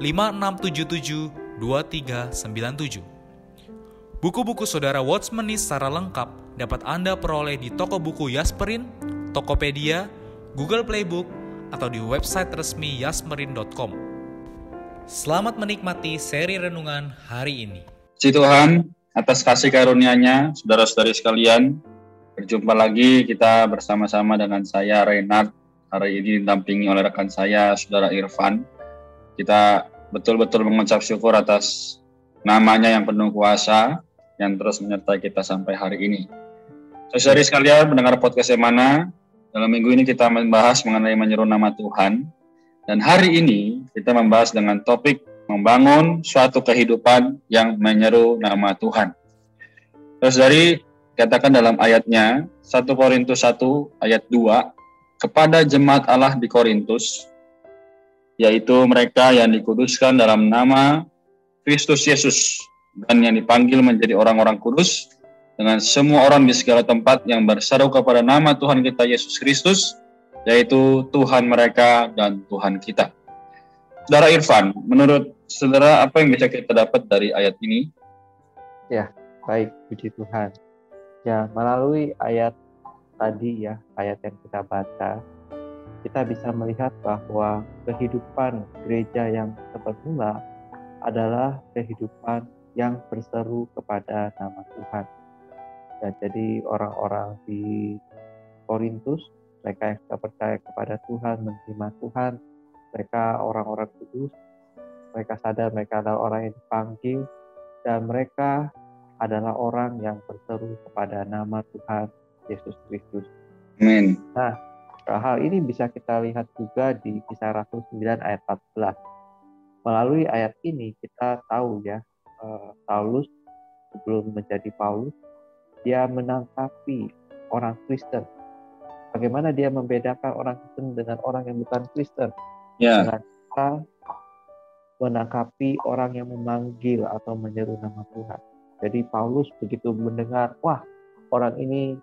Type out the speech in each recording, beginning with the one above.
5677 2397. Buku-buku saudara Watchmeni secara lengkap dapat Anda peroleh di toko buku Yasmerin, Tokopedia, Google Playbook, atau di website resmi yasmerin.com. Selamat menikmati seri renungan hari ini. Puji Tuhan, atas kasih karunia-Nya, saudara-saudari sekalian, berjumpa lagi kita bersama-sama dengan saya Renard. Hari ini didampingi oleh rekan saya, saudara Irfan kita betul-betul mengucap syukur atas namanya yang penuh kuasa yang terus menyertai kita sampai hari ini. Saudari sekalian mendengar podcast yang mana, dalam minggu ini kita membahas mengenai menyeru nama Tuhan. Dan hari ini kita membahas dengan topik membangun suatu kehidupan yang menyeru nama Tuhan. Terus dari katakan dalam ayatnya 1 Korintus 1 ayat 2 kepada jemaat Allah di Korintus yaitu mereka yang dikuduskan dalam nama Kristus Yesus dan yang dipanggil menjadi orang-orang kudus dengan semua orang di segala tempat yang berseru kepada nama Tuhan kita Yesus Kristus, yaitu Tuhan mereka dan Tuhan kita. Saudara Irfan, menurut saudara apa yang bisa kita dapat dari ayat ini? Ya, baik, puji Tuhan. Ya, melalui ayat tadi ya, ayat yang kita baca, kita bisa melihat bahwa kehidupan gereja yang semula adalah kehidupan yang berseru kepada nama Tuhan. Ya, jadi orang-orang di Korintus, mereka yang sudah percaya kepada Tuhan, menerima Tuhan, mereka orang-orang kudus, mereka sadar mereka adalah orang yang dipanggil, dan mereka adalah orang yang berseru kepada nama Tuhan Yesus Kristus. Amin. Nah, Hal ini bisa kita lihat juga di kisah Rasul 9 ayat 14. Melalui ayat ini kita tahu ya, eh, Paulus sebelum menjadi Paulus, dia menangkapi orang Kristen. Bagaimana dia membedakan orang Kristen dengan orang yang bukan Kristen? Ya. Dengan cara menangkapi orang yang memanggil atau menyeru nama Tuhan. Jadi Paulus begitu mendengar, wah orang ini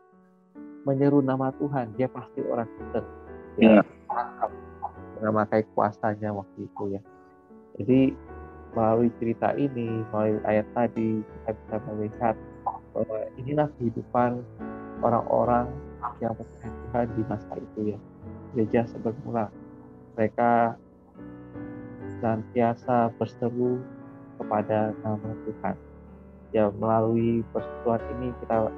menyeru nama Tuhan, dia pasti orang Kristen. Dia yeah. memakai kuasanya waktu itu ya. Jadi melalui cerita ini, melalui ayat tadi, kita bisa melihat bahwa inilah kehidupan orang-orang yang percaya Tuhan di masa itu ya. Gereja sebermula. Mereka senantiasa berseru kepada nama Tuhan. Ya melalui persekutuan ini kita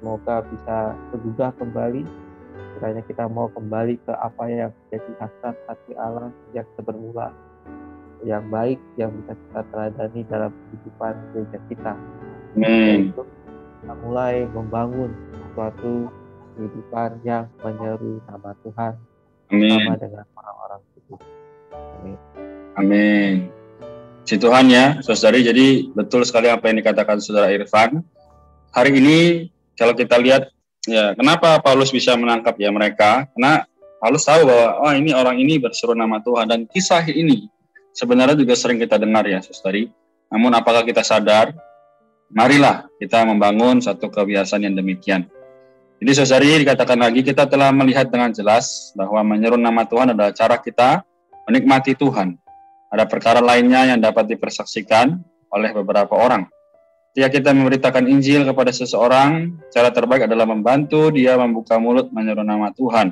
Semoga bisa tergugah kembali. Kiranya kita mau kembali ke apa yang menjadi hasrat hati Allah yang sebermula, yang baik, yang bisa kita teladani dalam kehidupan gereja kita. Amin. Kita mulai membangun suatu kehidupan yang menyeru nama Tuhan Amin. sama dengan orang-orang itu. Amin. Amin. Si Tuhan ya, saudari. Jadi betul sekali apa yang dikatakan saudara Irfan. Hari ini kalau kita lihat ya kenapa Paulus bisa menangkap ya mereka? Karena Paulus tahu bahwa oh ini orang ini berseru nama Tuhan dan kisah ini sebenarnya juga sering kita dengar ya saudari namun apakah kita sadar? Marilah kita membangun satu kebiasaan yang demikian. Jadi saudari dikatakan lagi kita telah melihat dengan jelas bahwa menyeru nama Tuhan adalah cara kita menikmati Tuhan. Ada perkara lainnya yang dapat dipersaksikan oleh beberapa orang Ketika kita memberitakan Injil kepada seseorang, cara terbaik adalah membantu dia membuka mulut menyeru nama Tuhan.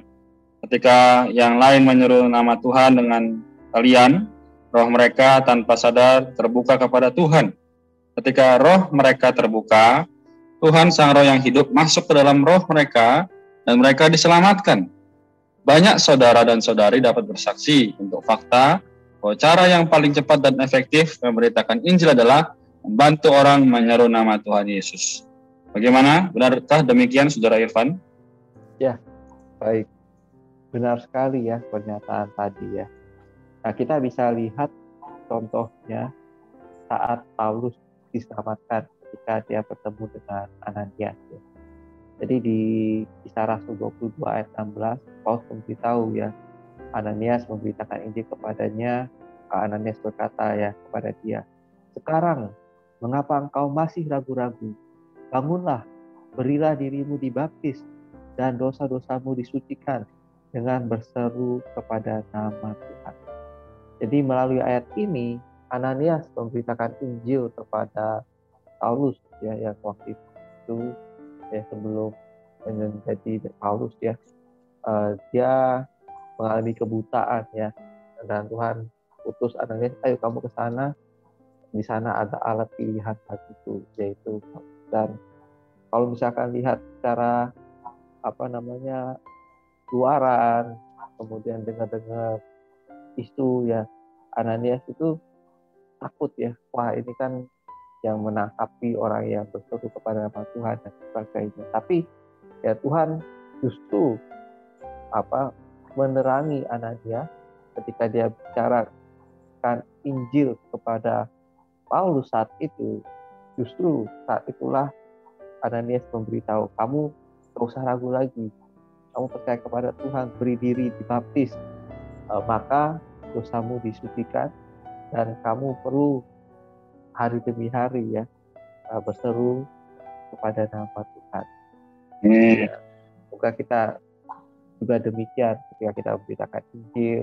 Ketika yang lain menyeru nama Tuhan dengan kalian, roh mereka tanpa sadar terbuka kepada Tuhan. Ketika roh mereka terbuka, Tuhan Sang Roh yang hidup masuk ke dalam roh mereka dan mereka diselamatkan. Banyak saudara dan saudari dapat bersaksi untuk fakta bahwa cara yang paling cepat dan efektif memberitakan Injil adalah membantu orang menyeru nama Tuhan Yesus. Bagaimana? Benarkah demikian, Saudara Irfan? Ya, baik. Benar sekali ya pernyataan tadi ya. Nah, kita bisa lihat contohnya saat Paulus diselamatkan ketika dia bertemu dengan Ananias. Ya. Jadi di kisah Rasul 22 ayat 16, Paulus memberitahu ya, Ananias memberitakan Injil kepadanya, Ananias berkata ya kepada dia, sekarang mengapa engkau masih ragu-ragu? Bangunlah, berilah dirimu dibaptis, dan dosa-dosamu disucikan dengan berseru kepada nama Tuhan. Jadi melalui ayat ini, Ananias memberitakan Injil kepada Paulus ya yang waktu itu ya sebelum menjadi Paulus ya uh, dia mengalami kebutaan ya dan Tuhan utus Ananias ayo kamu ke sana di sana ada alat pilihan hati itu yaitu dan kalau misalkan lihat secara apa namanya luaran kemudian dengar-dengar isu ya Ananias itu takut ya wah ini kan yang menangkapi orang yang berseru kepada nama Tuhan dan sebagainya. Tapi ya Tuhan justru apa menerangi Anania ketika dia bicarakan Injil kepada Paulus saat itu justru saat itulah Ananias memberitahu kamu tidak usah ragu lagi kamu percaya kepada Tuhan beri diri dibaptis e, maka dosamu disucikan dan kamu perlu hari demi hari ya uh, berseru kepada nama Tuhan. Hmm. Ya, semoga kita juga demikian ketika kita memberitakan Injil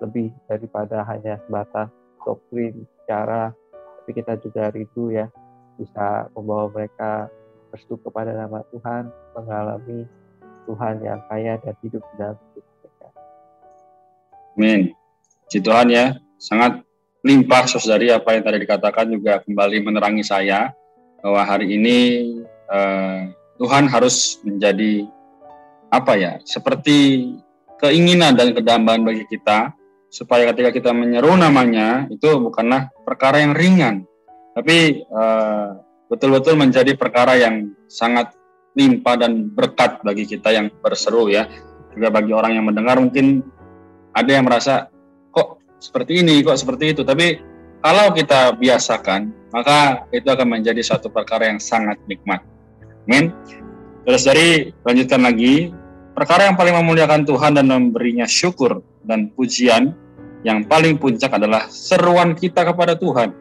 lebih daripada hanya sebatas doktrin cara tapi kita juga rindu ya bisa membawa mereka berseru kepada nama Tuhan mengalami Tuhan yang kaya dan hidup dalam hidup mereka. Amin. Puji Tuhan ya, sangat limpah saudari apa yang tadi dikatakan juga kembali menerangi saya bahwa hari ini uh, Tuhan harus menjadi apa ya seperti keinginan dan kedambaan bagi kita supaya ketika kita menyeru namanya itu bukanlah perkara yang ringan. Tapi eh, betul-betul menjadi perkara yang sangat limpah dan berkat bagi kita yang berseru ya. Juga bagi orang yang mendengar mungkin ada yang merasa seperti ini kok seperti itu? Tapi kalau kita biasakan maka itu akan menjadi suatu perkara yang sangat nikmat. Amin. Terus dari lanjutkan lagi. Perkara yang paling memuliakan Tuhan dan memberinya syukur dan pujian yang paling puncak adalah seruan kita kepada Tuhan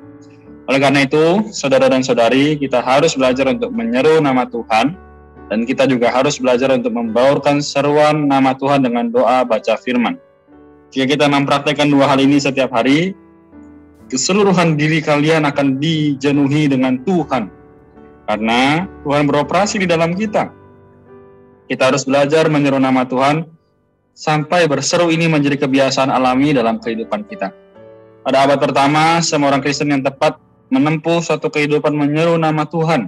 oleh karena itu saudara dan saudari kita harus belajar untuk menyeru nama Tuhan dan kita juga harus belajar untuk membaurkan seruan nama Tuhan dengan doa baca firman jika kita mempraktekkan dua hal ini setiap hari, keseluruhan diri kalian akan dijenuhi dengan Tuhan. Karena Tuhan beroperasi di dalam kita. Kita harus belajar menyeru nama Tuhan sampai berseru ini menjadi kebiasaan alami dalam kehidupan kita. Pada abad pertama, semua orang Kristen yang tepat menempuh suatu kehidupan menyeru nama Tuhan.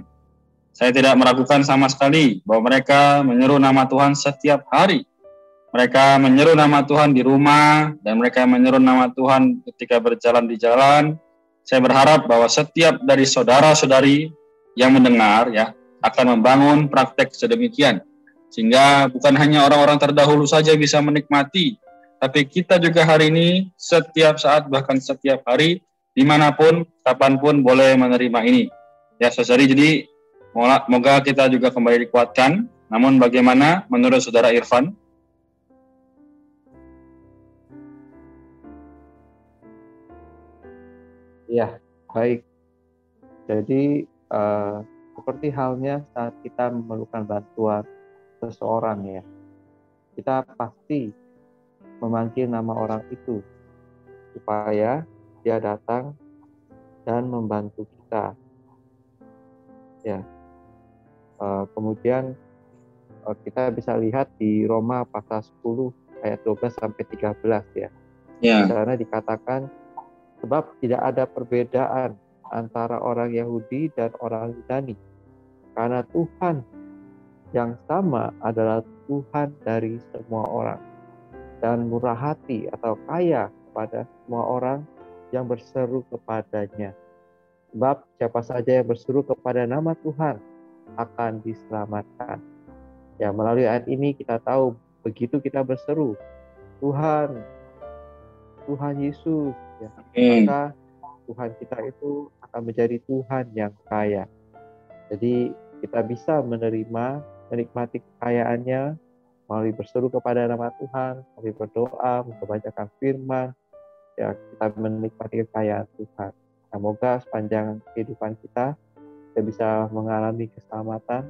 Saya tidak meragukan sama sekali bahwa mereka menyeru nama Tuhan setiap hari mereka menyeru nama Tuhan di rumah dan mereka menyeru nama Tuhan ketika berjalan di jalan. Saya berharap bahwa setiap dari saudara-saudari yang mendengar ya akan membangun praktek sedemikian sehingga bukan hanya orang-orang terdahulu saja bisa menikmati, tapi kita juga hari ini setiap saat bahkan setiap hari di mana pun kapan pun boleh menerima ini. Ya saudari jadi moga kita juga kembali dikuatkan. Namun bagaimana menurut saudara Irfan? Ya, baik. Jadi uh, seperti halnya saat kita memerlukan bantuan seseorang ya, kita pasti memanggil nama orang itu supaya dia datang dan membantu kita. Ya, uh, kemudian uh, kita bisa lihat di Roma pasal 10 ayat 12 sampai 13 ya. Yeah. Di sana dikatakan Sebab tidak ada perbedaan antara orang Yahudi dan orang Yunani. Karena Tuhan yang sama adalah Tuhan dari semua orang dan murah hati atau kaya kepada semua orang yang berseru kepadanya. Sebab siapa saja yang berseru kepada nama Tuhan akan diselamatkan. Ya, melalui ayat ini kita tahu begitu kita berseru, Tuhan, Tuhan Yesus, ya, maka Tuhan kita itu akan menjadi Tuhan yang kaya. Jadi kita bisa menerima, menikmati kekayaannya melalui berseru kepada nama Tuhan, melalui berdoa, membacakan firman, ya kita menikmati kekayaan Tuhan. Semoga sepanjang kehidupan kita kita bisa mengalami keselamatan,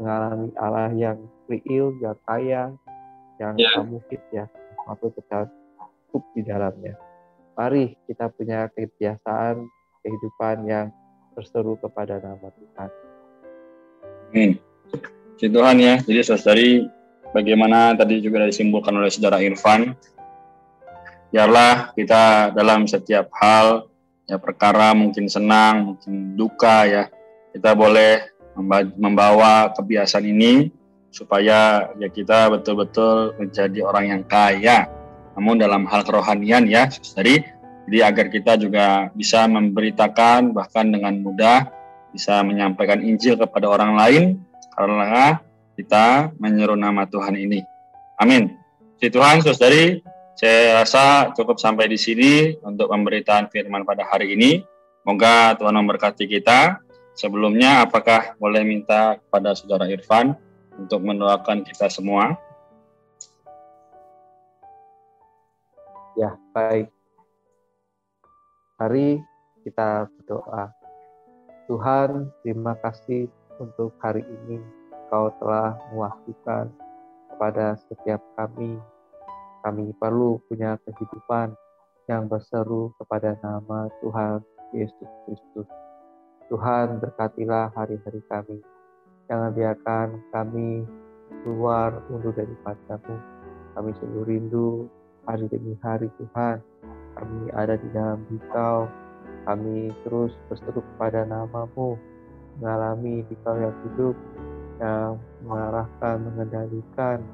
mengalami Allah yang real, yang kaya, yang yeah. mungkin ya, waktu kita cukup di dalamnya. Mari kita punya kebiasaan kehidupan yang berseru kepada nama Tuhan. Amin. Si Tuhan ya, jadi saudari bagaimana tadi juga disimpulkan oleh saudara Irfan, biarlah kita dalam setiap hal ya perkara mungkin senang mungkin duka ya kita boleh membawa kebiasaan ini supaya ya kita betul-betul menjadi orang yang kaya. Namun dalam hal kerohanian ya jadi jadi agar kita juga bisa memberitakan bahkan dengan mudah bisa menyampaikan Injil kepada orang lain karena kita menyeru nama Tuhan ini. Amin. Si Tuhan, saudari, saya rasa cukup sampai di sini untuk pemberitaan firman pada hari ini. Semoga Tuhan memberkati kita. Sebelumnya, apakah boleh minta kepada Saudara Irfan untuk mendoakan kita semua? Ya, baik. Mari kita berdoa. Tuhan, terima kasih untuk hari ini. Kau telah mewakilkan kepada setiap kami kami perlu punya kehidupan yang berseru kepada nama Tuhan Yesus Kristus. Tuhan berkatilah hari-hari kami. Jangan biarkan kami keluar undur dari padamu. Kami selalu rindu hari demi hari Tuhan. Kami ada di dalam dikau. Kami terus berseru kepada namamu. Mengalami dikau yang hidup yang mengarahkan, mengendalikan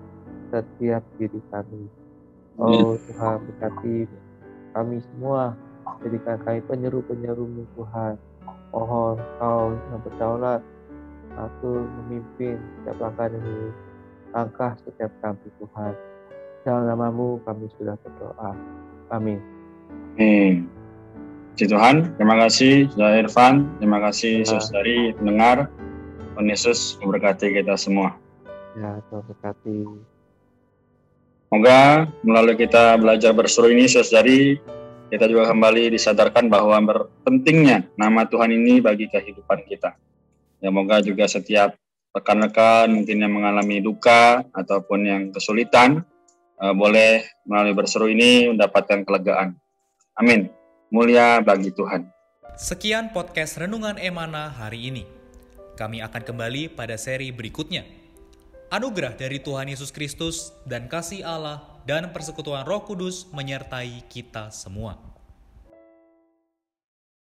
setiap diri kami. Oh Tuhan berkati kami semua. Jadikan kami penyeru-penyerumu Tuhan. Mohon kau yang berdaulat satu memimpin setiap langkah demi langkah setiap kami Tuhan. Dalam namamu kami sudah berdoa. Amin. Amin Puji Tuhan, terima kasih Saudara Irfan, terima kasih ya. saudari pendengar. Tuhan Yesus memberkati kita semua. Ya, Tuhan berkati. Semoga melalui kita belajar berseru ini, saudari, kita juga kembali disadarkan bahwa pentingnya nama Tuhan ini bagi kehidupan kita. Ya, moga juga setiap rekan-rekan mungkin yang mengalami duka ataupun yang kesulitan, uh, boleh melalui berseru ini mendapatkan kelegaan. Amin. Mulia bagi Tuhan. Sekian podcast Renungan Emana hari ini. Kami akan kembali pada seri berikutnya. Anugerah dari Tuhan Yesus Kristus dan kasih Allah dan persekutuan Roh Kudus menyertai kita semua.